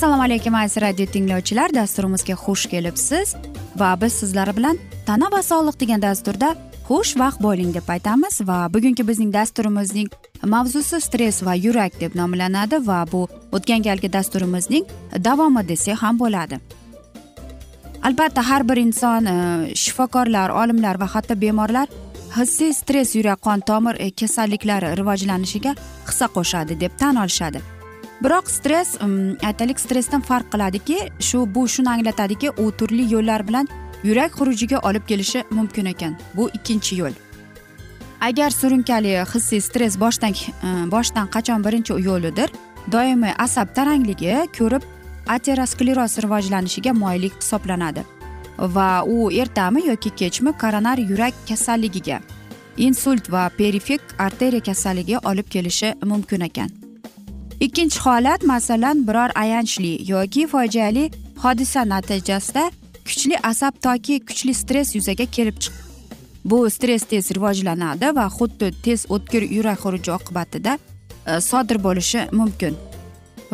assalomu alaykum aziz radio tinglovchilar. Dasturimizga xush kelibsiz va biz sizlar bilan tana va sog'liq degan dasturda xush vaqt bo'ling deb aytamiz va bugungi bizning dasturimizning mavzusi stress va yurak deb nomlanadi va bu o'tgan galgi dasturimizning davomi desak ham bo'ladi. Albatta har bir inson e, shifokorlar olimlar va hatto bemorlar hissiy stress yurak qon tomir e, kasalliklari rivojlanishiga hissa qo'shadi deb tan olishadi. Biroq stress aytaylik stressdan farq qiladiki shu bu shuni anglatadiki u turli yo'llar bilan yurak xurujiga olib kelishi mumkin ekan. Bu ikkinchi yo'l. Agar surunkali hissiy stress boshdan e, boshdan qachon birinchi yo'lidir doimiy asab tarangligi ko'rib ateroskleroz rivojlanishiga moyillik hisoblanadi va u ertami yoki kechmi koronar yurak kasalligiga insult va perifik arteriya kasalligiga olib kelishi mumkin ekan. Ikkinchi holat masalan biror ayanchli yoki fojiali hodisa natijasida kuchli asab toki kuchli stress yuzaga kelib chiq bu stress tez rivojlanadi va xuddi tez o'tkir yurak xuruji oqibatida e, sodir bo'lishi mumkin.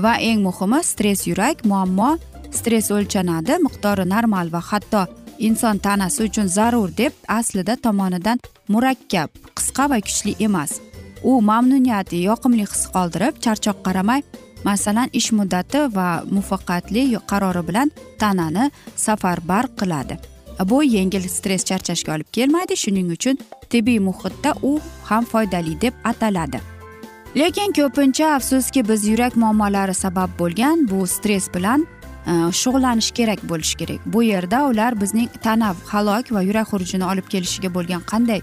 Va eng muhimi stress yurak muammo stress o'lchanadi miqdori normal va hatto inson tanasi uchun zarur deb aslida tomonidan murakkab qisqa va kuchli emas. U mamnuniyat yoqimli his qoldirib charchoq qaramay masalan ish muddati va muvaffaqiyatli qarori bilan tanani safarbar qiladi. Bu yengil stress charchashga olib kelmaydi shuning uchun tibbiy muhitda u ham foydali deb ataladi. Lekin ko'pincha afsuski biz yurak muammolari sabab bo'lgan bu stress bilan e, shug'ullanish kerak bo'lishi kerak. Bu yerda ular bizning tana halok va yurak xurujini olib kelishiga bo'lgan qanday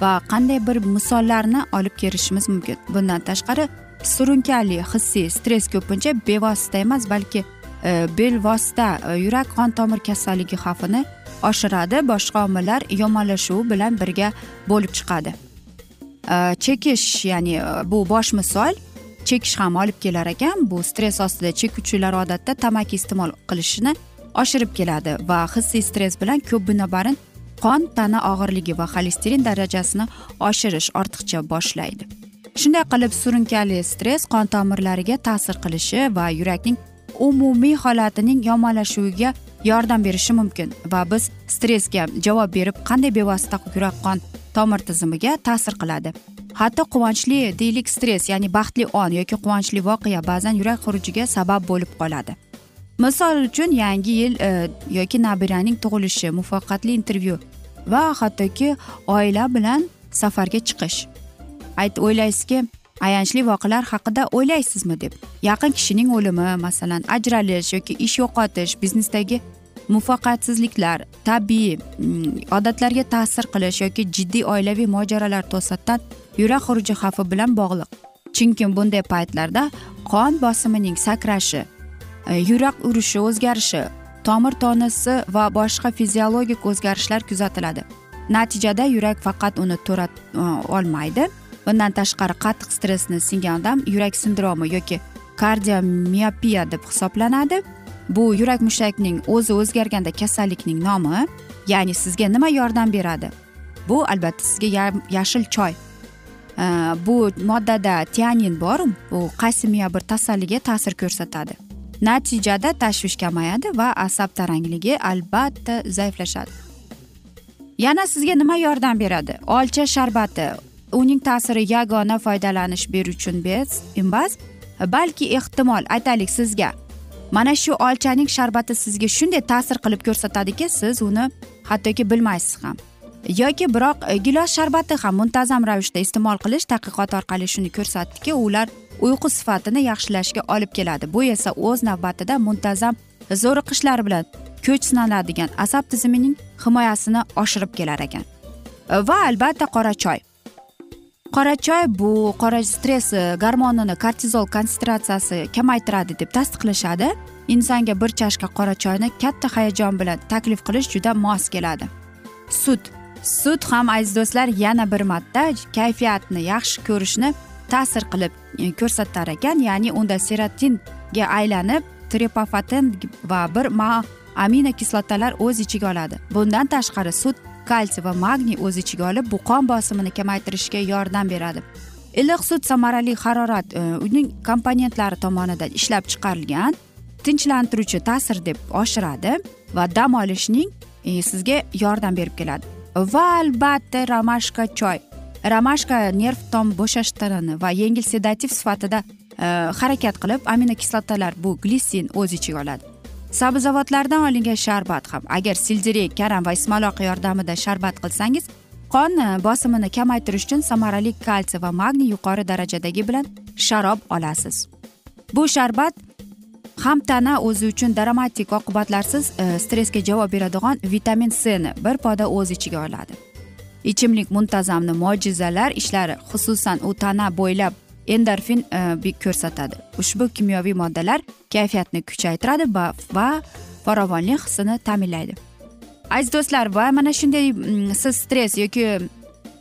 va qanday bir misollarni olib kelishimiz mumkin. Bundan tashqari surunkali hissiy stress ko'pincha bevosita emas balki e, belvosita e, yurak qon tomir kasalligi xavfini oshiradi boshqa omillar yomonlashuvi bilan birga bo'lib chiqadi. Э, chekish ya'ni e, bu bosh misol chekish ham olib kelar ekan. Bu stress ostida chekuvchilar odatda tamaki iste'mol qilishini oshirib keladi va hissiy stress bilan ko'p binobarin qon tana og'irligi va xolesterin darajasini oshirish ortiqcha boshlaydi. Shunday qilib surunkali stress qon tomirlariga ta'sir qilishi va yurakning umumiy holatining yomonlashuviga yordam berishi mumkin va biz stressga javob berib qanday bevosita yurak qon tomir tizimiga ta'sir qiladi. Hatto quvonchli deylik stress ya'ni baxtli on yoki quvonchli voqea ba'zan yurak xurujiga sabab bo'lib qoladi. Misol uchun yangi yil e, yoki nabiraning tug'ilishi muvaffaqiyatli intervyu va hattoki oila bilan safarga chiqish. Ayt o'ylaysizki ayanchli voqealar haqida o'ylaysizmi deb. Yaqin kishining o'limi masalan ajralish yoki ish yo'qotish biznesdagi muvaffaqiyatsizliklar tabiiy mm, odatlarga ta'sir qilish yoki jiddiy oilaviy mojarolar to'satdan yurak xuruji xavfi bilan bog'liq. Chunki bunday paytlarda qon bosimining sakrashi e, yurak urishi o'zgarishi tomir tonusi va boshqa fiziologik o'zgarishlar kuzatiladi. Natijada yurak faqat uni to'ra e, olmaydi. Bundan tashqari qattiq stressni singan odam yurak sindromi yoki kardiomiopiya deb hisoblanadi. Bu yurak mushakning o'zi o'zgarganda kasallikning nomi ya'ni sizga nima yordam beradi? Bu albatta sizga yashil choy. Bu moddada tianin bor bu qaysi miya bir tasalliga ta'sir ko'rsatadi. Natijada tashvish kamayadi va asab tarangligi albatta zaiflashadi. Yana sizga nima yordam beradi? Olcha sharbati. Uning ta'siri yagona foydalanish beruvchi emas balki ehtimol aytaylik sizga mana shu olchaning sharbati sizga shunday ta'sir qilib ko'rsatadiki siz uni hattoki bilmaysiz ham. Yoki biroq e, gilos sharbati ham muntazam ravishda iste'mol qilish tadqiqot orqali shuni ko'rsatdiki ular uyqu sifatini yaxshilashga olib keladi. Bu esa o'z navbatida muntazam zo'riqishlar bilan kuch sinaladigan asab tizimining himoyasini oshirib kelar ekan. E, va albatta qora choy. Qora choy bu qora stress e, gormonini kortizol konsentratsiyasi kamaytiradi deb tasdiqlashadi. Insonga bir chashka qora choyni katta hayajon bilan taklif qilish juda mos keladi. Sut. Sut ham aziz do'stlar yana bir marta kayfiyatni yaxshi ko'rishni ta'sir qilib e, ko'rsatar ekan. Ya'ni unda serotinga aylanib trepofatin va bir ma amino kislotalar o'z ichiga oladi. Bundan tashqari sut kalsiy va magniy o'z ichiga olib bu qon bosimini kamaytirishga yordam beradi. Iliq sut samarali harorat e, uning komponentlari tomonidan ishlab chiqarilgan tinchlantiruvchi ta'sir deb oshiradi va dam olishning e, sizga yordam berib keladi. Va albatta ramashka choy. Ramashka nerv tom bo'shashtirini va yengil sedativ sifatida e, harakat qilib aminokislotalar bu glissin o'z ichiga oladi. Sabzavotlardan olingan sharbat ham agar sildirik karam va ismaloq yordamida sharbat qilsangiz qon e, bosimini kamaytirish uchun samarali kalsiy va magniy yuqori darajadagi bilan sharob olasiz. Bu sharbat ham tana o'zi uchun dramatik oqibatlarsiz e, stressga javob beradigan vitamin cni bir poda o'z ichiga oladi. Ichimlik muntazamni mo'jizalar ishlari xususan u tana bo'ylab endorfin e, ko'rsatadi. Ushbu kimyoviy moddalar kayfiyatni kuchaytiradi va farovonlik hissini ta'minlaydi. Aziz do'stlar va mana shunday siz stress yoki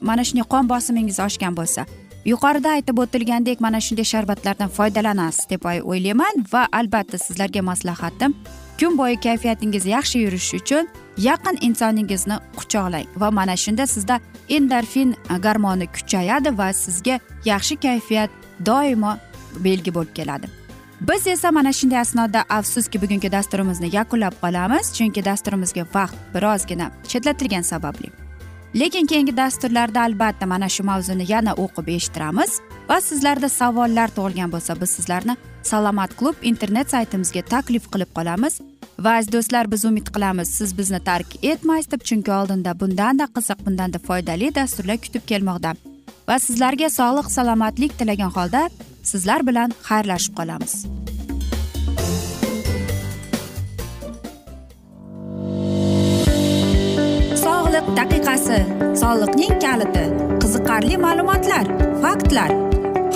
mana shunday qon bosimingiz oshgan bo'lsa yuqorida aytib o'tilgandek mana shunday sharbatlardan foydalanasiz deb o'ylayman va albatta sizlarga maslahatim kun bo'yi kayfiyatingiz yaxshi yurishi uchun yaqin insoningizni quchoqlang va mana shunda sizda endorfin gormoni kuchayadi va sizga yaxshi kayfiyat doimo belgi bo'lib keladi. Biz esa mana shunday asnoda afsuski bugungi dasturimizni yakunlab qolamiz chunki dasturimizga vaqt birozgina chetlatilgani sababli. Lekin keyingi dasturlarda albatta mana shu mavzuni yana o'qib eshittiramiz va sizlarda savollar tug'ilgan bo'lsa biz sizlarni salomat klub internet saytimizga taklif qilib qolamiz. Va aziz do'stlar biz umid qilamiz siz bizni tark etmaysiz deb chunki oldinda bundanda qiziq bundanda foydali dasturlar kutib kelmoqda. Va sizlarga sog'lik salomatlik tilagan holda sizlar bilan xayrlashib qolamiz. Sog'liq daqiqasi soliqning kaliti qiziqarli ma'lumotlar faktlar.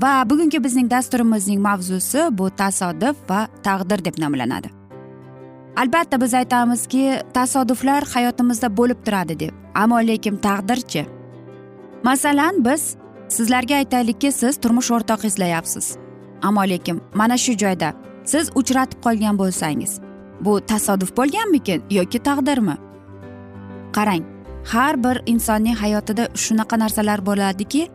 Va bugungi bizning dasturimizning mavzusi bu tasodif va taqdir deb nomlanadi. Albatta biz aytamizki tasodiflar hayotimizda bo'lib turadi deb ammo lekin taqdirchi. Masalan biz sizlarga aytaylikki siz turmush o'rtoq izlayapsiz. Ammo lekin mana shu joyda siz uchratib qolgan bo'lsangiz bu tasodif bo'lganmikin yoki taqdirmi? Qarang har bir insonning hayotida shunaqa narsalar bo'ladiki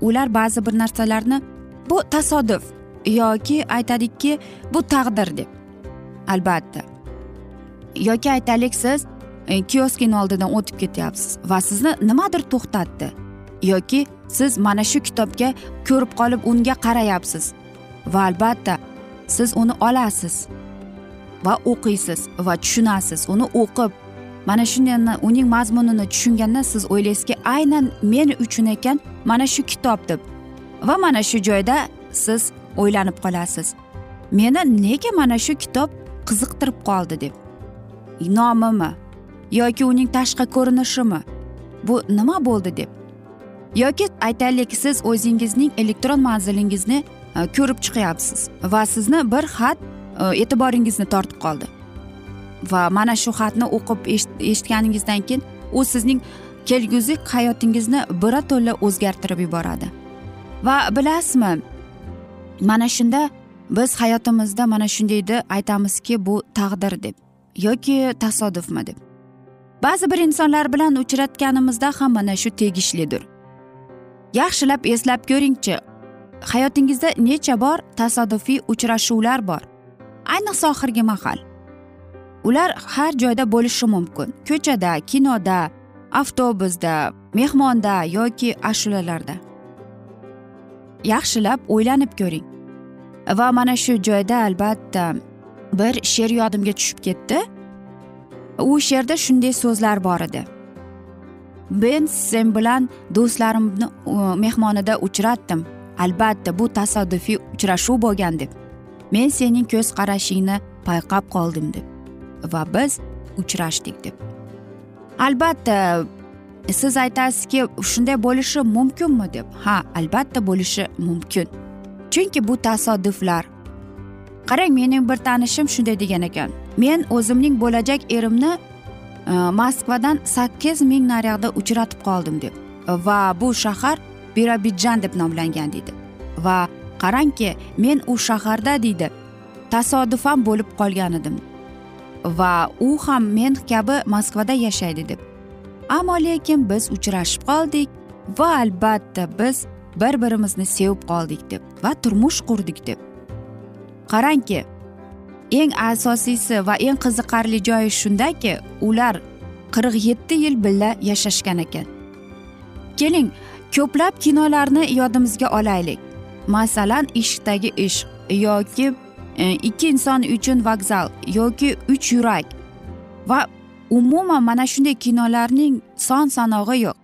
ular ba'zi bir narsalarni bu tasodif yoki aytadiki bu taqdir deb. Albatta. Yoki aytaylik siz e, kioskini oldidan o'tib ketyapsiz va sizni nimadir to'xtatdi. Yoki siz mana shu kitobga ko'rib qolib unga qarayapsiz va albatta siz uni olasiz va o'qiysiz va tushunasiz uni o'qib mana shunday uning mazmunini tushunganda siz o'ylaysizki aynan men uchun ekan mana shu kitob deb. Va mana shu joyda siz o'ylanib qolasiz. Meni nega mana shu kitob qiziqtirib qoldi deb? Nomimi? Yoki uning tashqi ko'rinishimi? Bu nima bo'ldi deb? Yoki aytaylik siz o'zingizning elektron manzilingizni e, ko'rib chiqyapsiz va sizni bir xat e, e'tiboringizni tortib qoldi. Va mana shu xatni o'qib eshitganingizdan keyin u sizning kelgusi hayotingizni birato'la o'zgartirib yuboradi. Va bilasizmi mana shunda biz hayotimizda mana shundayni aytamizki bu taqdir deb yoki tasodifmi deb. Ba'zi bir insonlar bilan uchratganimizda ham mana shu tegishlidir. Yaxshilab eslab ko'ringchi hayotingizda necha bor tasodifiy uchrashuvlar bor? Ayniqsa oxirgi mahal. Ular har joyda bo'lishi mumkin. Ko'chada kinoda avtobusda mehmonda yoki ashulalarda. Yaxshilab o'ylanib ko'ring. Va mana shu joyda albatta bir she'r yodimga tushib ketdi. U she'rda shunday so'zlar bor edi. Men sen bilan do'stlarimni mehmonida uchratdim. Albatta bu tasodifiy uchrashuv bo'lgan deb. Men sening ko'z qarashingni payqab qoldim deb. Va biz uchrashdik deb. Albatta siz aytasizki shunday bo'lishi mumkinmi deb. Ha albatta bo'lishi mumkin. Chunki bu tasodiflar. Qarang mening bir tanishim shunday degan ekan. Men o'zimning bo'lajak erimni e, moskvadan sakkiz ming naryoqda uchratib qoldim deb. Va bu shahar birobidjan deb nomlangan deydi va qarangki men u shaharda deydi tasodifan bo'lib qolgan edim. Va u ham men kabi moskvada yashaydi deb. Ammo lekin biz uchrashib qoldik va albatta biz bir birimizni sevib qoldik deb va turmush qurdik deb. Qarangki eng asosiysi va eng qiziqarli joyi shundaki ular qirq yetti yil birga yashashgan ekan. Keling ko'plab kinolarni yodimizga olaylik. Masalan ishqdagi ishq yoki E, ikki inson uchun vokzal yoki uch yurak. Va umuman mana shunday kinolarning son sanog'i yo'q.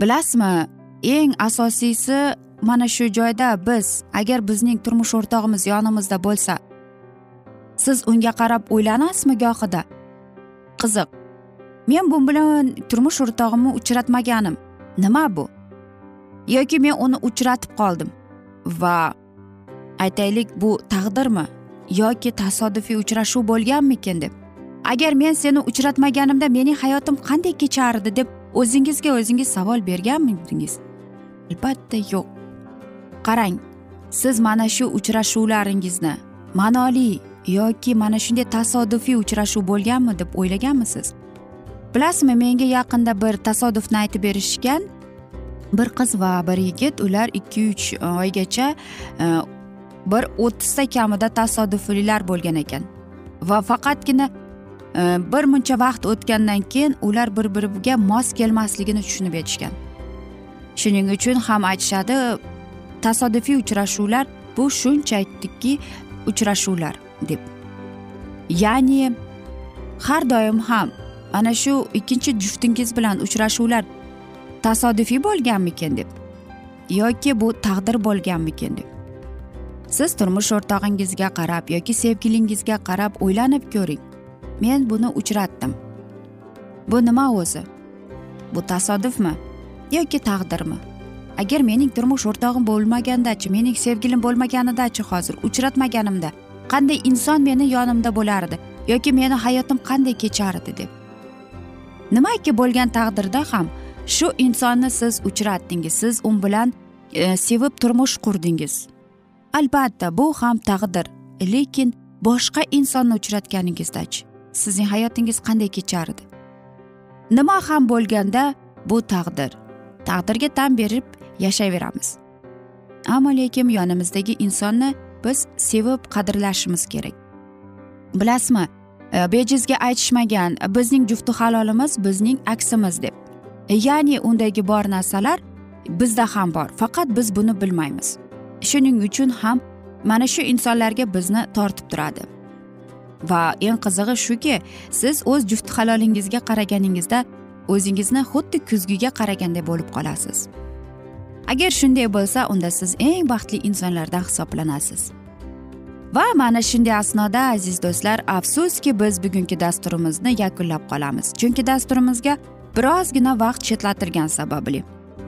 Bilasizmi eng asosiysi mana shu joyda biz agar bizning turmush o'rtog'imiz yonimizda bo'lsa siz unga qarab o'ylanasizmi gohida? Qiziq men bu bilan turmush o'rtog'imni uchratmaganim. Nima bu? Yoki men uni uchratib qoldim. Va aytaylik bu taqdirmi yoki tasodifiy uchrashuv bo'lganmikin deb. Agar men seni uchratmaganimda mening hayotim qanday kechardi deb o'zingizga o'zingiz savol berganmidingiz? Albatta yo'q. Qarang siz mana shu uchrashuvlaringizni ma'noli yoki mana shunday tasodifiy uchrashuv bo'lganmi deb o'ylaganmisiz? Bilasizmi menga yaqinda bir tasodifni aytib berishgan bir qiz va bir yigit ular ikki uch oygacha e, bir o'ttizta kamida tasodifiylar bo'lgan ekan. Va faqatgina e, bir muncha vaqt o'tgandan keyin ular bir biriga mos kelmasligini tushunib yetishgan. Shuning uchun ham aytishadi tasodifiy uchrashuvlar bu shunchaki uchrashuvlar deb. Ya'ni har doim ham ana shu ikkinchi juftingiz bilan uchrashuvlar tasodifiy bo'lganmikin deb yoki bu taqdir bo'lganmikin deb. Siz turmush o'rtog'ingizga qarab yoki sevgilingizga qarab o'ylanib ko'ring. Men buni uchratdim. Bu nima o'zi? Bu tasodifmi yoki taqdirmi? Agar mening turmush o'rtog'im bo'lmagandachi mening sevgilim bo'lmaganidachi hozir uchratmaganimda qanday inson meni yonimda bo'lardi yoki meni hayotim qanday kechardi deb. Nimaki bo'lgan taqdirda ham shu insonni siz uchratdingiz siz u bilan e, sevib turmush qurdingiz. Albatta bu ham taqdir. Lekin boshqa insonni uchratganingizdachi sizning hayotingiz qanday kechardi? Nima ham bo'lganda bu taqdir. Taqdirga tan berib yashayveramiz. Ammo lekin yonimizdagi insonni biz sevib qadrlashimiz kerak. Bilasizmi e, bejizga aytishmagan bizning jufti halolimiz bizning aksimiz deb. Ya'ni undagi bor narsalar bizda ham bor faqat biz buni bilmaymiz. Shuning uchun ham mana shu insonlarga bizni tortib turadi. Va eng qizig'i shuki siz o'z jufti halolingizga qaraganingizda o'zingizni xuddi kuzgiga qaraganday bo'lib qolasiz. Agar shunday bo'lsa unda siz eng baxtli insonlardan hisoblanasiz. Va mana shunday asnoda aziz do'stlar afsuski biz bugungi dasturimizni yakunlab qolamiz. Chunki dasturimizga birozgina vaqt chetlatilgani sababli.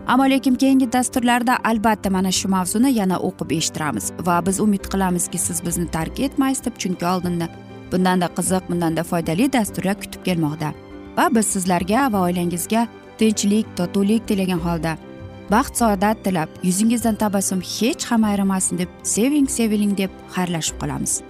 Ammo lekin keyingi dasturlarda albatta mana shu mavzuni yana o'qib eshittiramiz va biz umid qilamizki siz bizni tark etmaysiz deb chunki oldinda bundanda qiziq bundanda foydali dasturlar kutib kelmoqda va biz sizlarga va oilangizga tinchlik totuvlik tilagan holda baxt saodat tilab yuzingizdan tabassum hech ham ayrimasin deb seving seviling deb xayrlashib qolamiz.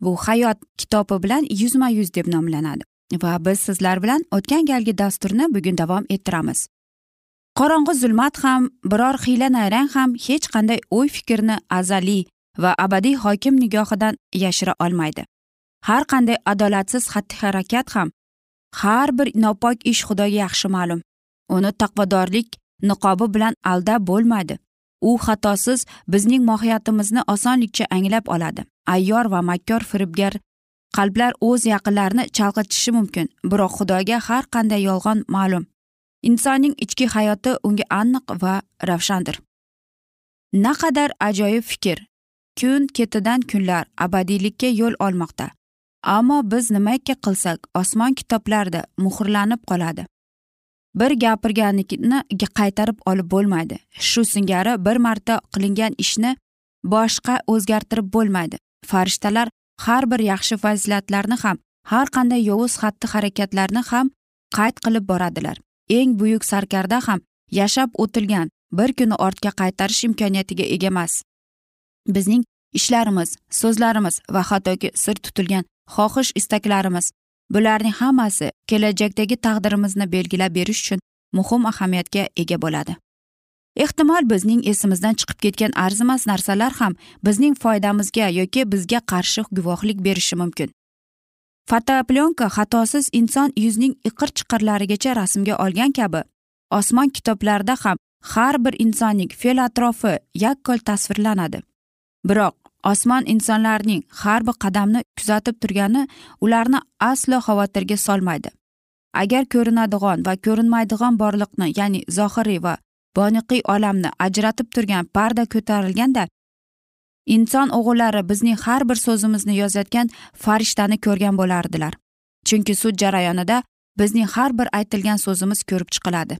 bu hayot kitobi bilan yuzma yuz deb nomlanadi va biz sizlar bilan o'tgan galgi dasturni bugun davom ettiramiz. Qorong'i zulmat ham biror hiyla nayrang ham hech qanday o'y fikrni azaliy va abadiy hokim nigohidan yashira olmaydi. Har qanday adolatsiz xatti harakat ham har bir nopok ish xudoga yaxshi ma'lum. Uni taqvodorlik niqobi bilan aldab bo'lmaydi. U xatosiz bizning mohiyatimizni osonlikcha anglab oladi. Ayyor va makkor firibgar qalblar o'z yaqinlarini chalg'itishi mumkin biroq xudoga har qanday yolg'on ma'lum. Insonning ichki hayoti unga aniq va ravshandir. Naqadar ajoyib fikr. Kun ketidan kunlar abadiylikka yo'l olmoqda. Ammo biz nimaki qilsak osmon kitoblarida muhrlanib qoladi. Bir gapirganlikni qaytarib olib bo'lmaydi. Shu singari bir marta qilingan ishni boshqa o'zgartirib bo'lmaydi. Farishtalar har bir yaxshi fazilatlarni ham har qanday yovuz xatti harakatlarni ham qayd qilib boradilar. Eng buyuk sarkarda ham yashab o'tilgan bir kuni ortga qaytarish imkoniyatiga ega emas. Bizning ishlarimiz so'zlarimiz va hattoki sir tutilgan xohish istaklarimiz bularning hammasi kelajakdagi taqdirimizni belgilab berish uchun muhim ahamiyatga ega bo'ladi. Ehtimol bizning esimizdan chiqib ketgan arzimas narsalar ham bizning foydamizga yoki bizga qarshi guvohlik berishi mumkin. Fotoplyonka xatosiz inson yuzning iqir chiqirlarigacha rasmga olgan kabi osmon kitoblarida ham har bir insonning fe'l atrofi yakkol tasvirlanadi. Biroq osmon insonlarning har bir qadamni kuzatib turgani ularni aslo xavotirga solmaydi. Agar ko'rinadigan va ko'rinmaydigan borliqni ya'ni zohiriy va boniqiy olamni ajratib turgan parda ko'tarilganda inson o'g'illari bizning har bir so'zimizni yozayotgan farishtani ko'rgan bo'lardilar. Chunki sud jarayonida bizning har bir aytilgan so'zimiz ko'rib chiqiladi.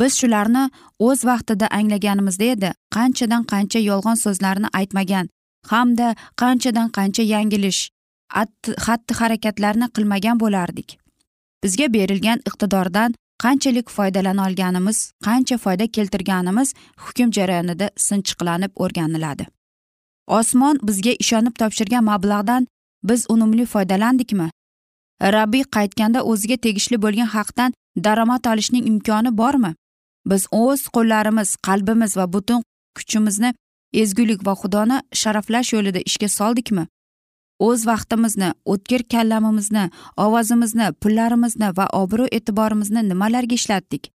Biz shularni o'z vaqtida anglaganimizda edi qanchadan qancha yolg'on so'zlarni aytmagan hamda qanchadan qancha yangilish xatti harakatlarni qilmagan bo'lardik. Bizga berilgan iqtidordan qanchalik foydalana olganimiz qancha foyda keltirganimiz hukm jarayonida sinchiqlanib o'rganiladi. Osmon bizga ishonib topshirgan mablag'dan biz unumli foydalandikmi? Rabbiy qaytganda o'ziga tegishli bo'lgan haqdan daromad olishning imkoni bormi? Biz o'z qo'llarimiz qalbimiz va butun kuchimizni ezgulik va xudoni sharaflash yo'lida ishga soldikmi? O'z vaqtimizni o'tkir kallamimizni ovozimizni pullarimizni va obro' e'tiborimizni nimalarga ishlatdik?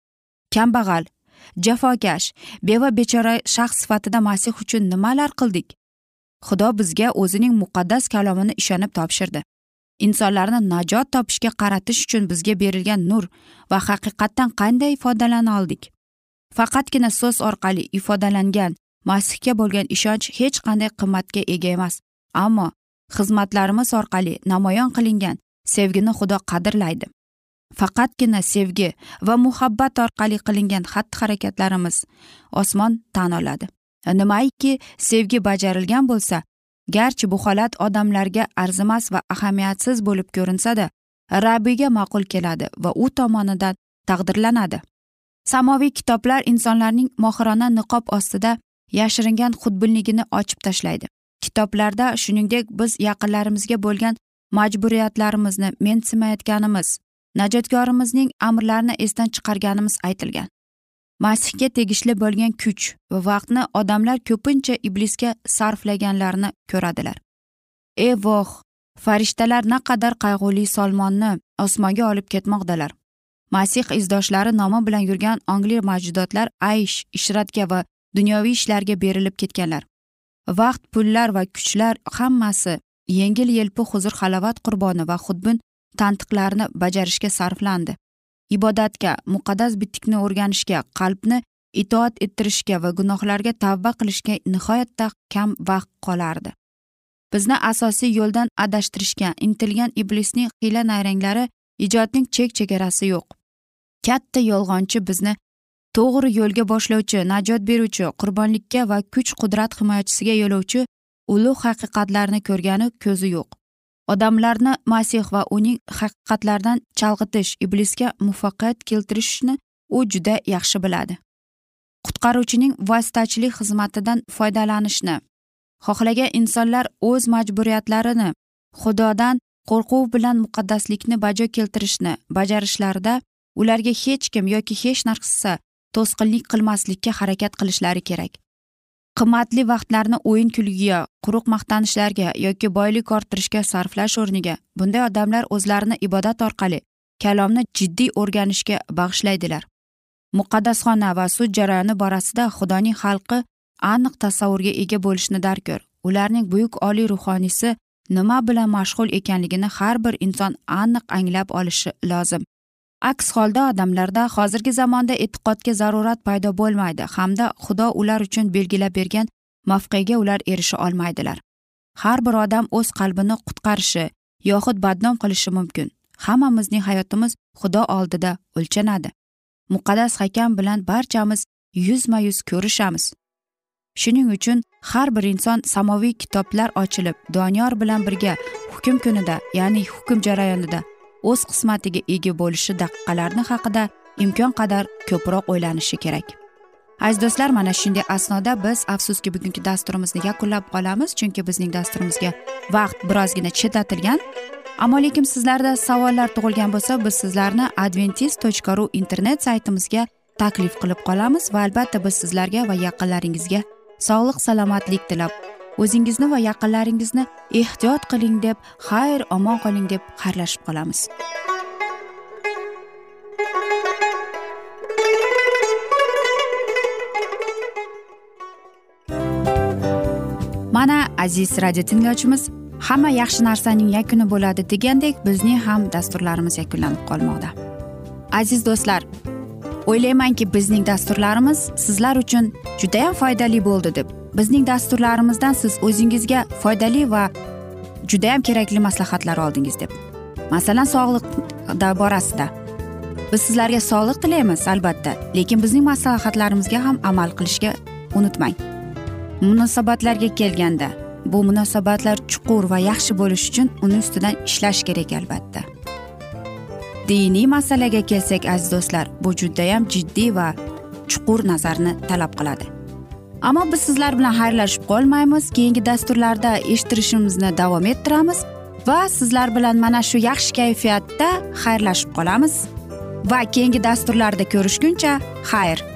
Kambag'al jafokash beva bechora shaxs sifatida masih uchun nimalar qildik? Xudo bizga o'zining muqaddas kalomini ishonib topshirdi. Insonlarni najot topishga qaratish uchun bizga berilgan nur va haqiqatdan qanday foydalana oldik? Faqatgina so'z orqali ifodalangan masihga bo'lgan ishonch hech qanday qimmatga ega emas. Ammo xizmatlarimiz orqali namoyon qilingan sevgini xudo qadrlaydi. Faqatgina sevgi va muhabbat orqali qilingan xatti harakatlarimiz osmon tan oladi. Nimaiki sevgi bajarilgan bo'lsa garchi bu holat odamlarga arzimas va ahamiyatsiz bo'lib ko'rinsada rabbiyga ma'qul keladi va u tomonidan taqdirlanadi. Samoviy kitoblar insonlarning mohirona niqob ostida yashiringan xudbinligini ochib tashlaydi. Kitoblarda shuningdek biz yaqinlarimizga bo'lgan majburiyatlarimizni mensimayotganimiz najotkorimizning amrlarini esdan chiqarganimiz aytilgan. Masihga tegishli bo'lgan kuch va vaqtni odamlar ko'pincha iblisga sarflaganlarini ko'radilar. E voh farishtalar naqadar qayg'uli solmonni osmonga olib ketmoqdalar. Masih izdoshlari nomi bilan yurgan ongli majdudotlar aysh ishratga va dunyoviy ishlarga berilib ketganlar. Vaqt pullar va kuchlar hammasi yengil yelpi huzur halovat qurboni va xudbin tantiqlarni bajarishga sarflandi. Ibodatga muqaddas bitikni o'rganishga qalbni itoat ettirishga va gunohlarga tavba qilishga nihoyatda kam vaqt qolardi. Bizni asosiy yo'ldan adashtirishga intilgan iblisning hiyla nayranglari ijodning chek chegarasi yo'q. Katta yolg'onchi bizni to'g'ri yo'lga boshlovchi najot beruvchi qurbonlikka va kuch qudrat himoyachisiga yo'lovchi ulug' haqiqatlarni ko'rgani ko'zi yo'q. Odamlarni masih va uning haqiqatlaridan chalg'itish iblisga muvaffaqiyat keltirishni u juda yaxshi biladi. Qutqaruvchining vositachilik xizmatidan foydalanishni xohlagan insonlar o'z majburiyatlarini xudodan qo'rquv bilan muqaddaslikni bajo keltirishni bajarishlarida ularga hech kim yoki hech narsa to'sqinlik qilmaslikka harakat qilishlari kerak. Qimmatli vaqtlarni o'yin kulgiga quruq maqtanishlarga yoki boylik orttirishga sarflash o'rniga bunday odamlar o'zlarini ibodat orqali kalomni jiddiy o'rganishga bag'ishlaydilar. Muqaddasxona va sud jarayoni borasida xudoning xalqi aniq tasavvurga ega bo'lishni darkor. Ularning buyuk oliy ruhoniysi nima bilan mashg'ul ekanligini har bir inson aniq anglab olishi lozim. Aks holda odamlarda hozirgi zamonda e'tiqodga zarurat paydo bo'lmaydi hamda xudo ular uchun belgilab bergan mavqega ular erisha olmaydilar. Har bir odam o'z qalbini qutqarishi yoxud badnom qilishi mumkin. Hammamizning hayotimiz xudo oldida o'lchanadi. Muqaddas hakam bilan barchamiz yuzma yuz ko'rishamiz. Shuning uchun har bir inson samoviy kitoblar ochilib doniyor bilan birga hukm kunida ya'ni hukm jarayonida o'z qismatiga ega bo'lishi daqiqalarni haqida imkon qadar ko'proq o'ylanishi kerak. Aziz do'stlar mana shunday asnoda biz afsuski bugungi dasturimizni yakunlab qolamiz chunki bizning dasturimizga vaqt birozgina chetlatilgan. Ammo lekin sizlarda savollar tug'ilgan bo'lsa biz sizlarni adventis tochka ru internet saytimizga taklif qilib qolamiz va albatta biz sizlarga va yaqinlaringizga sog'lik salomatlik tilab o'zingizni va yaqinlaringizni ehtiyot qiling deb xayr omon qoling deb xayrlashib qolamiz. Mana aziz radio tinglovchimiz hamma yaxshi narsaning yakuni bo'ladi degandek bizning ham dasturlarimiz yakunlanib qolmoqda. Aziz do'stlar o'ylaymanki bizning dasturlarimiz sizlar uchun judayam foydali bo'ldi deb bizning dasturlarimizdan siz o'zingizga foydali va judayam kerakli maslahatlar oldingiz deb. Masalan sog'liq borasida biz sizlarga sog'liq tilaymiz albatta lekin bizning maslahatlarimizga ham amal qilishga unutmang. Munosabatlarga kelganda bu munosabatlar chuqur va yaxshi bo'lishi uchun uni ustidan ishlash kerak albatta. Diniy masalaga kelsak aziz do'stlar bu judayam jiddiy va chuqur nazarni talab qiladi. Ammo biz sizlar bilan xayrlashib qolmaymiz. Keyingi dasturlarda eshittirishimizni davom ettiramiz va sizlar bilan mana shu yaxshi kayfiyatda xayrlashib qolamiz. Va keyingi dasturlarda ko'rishguncha xayr.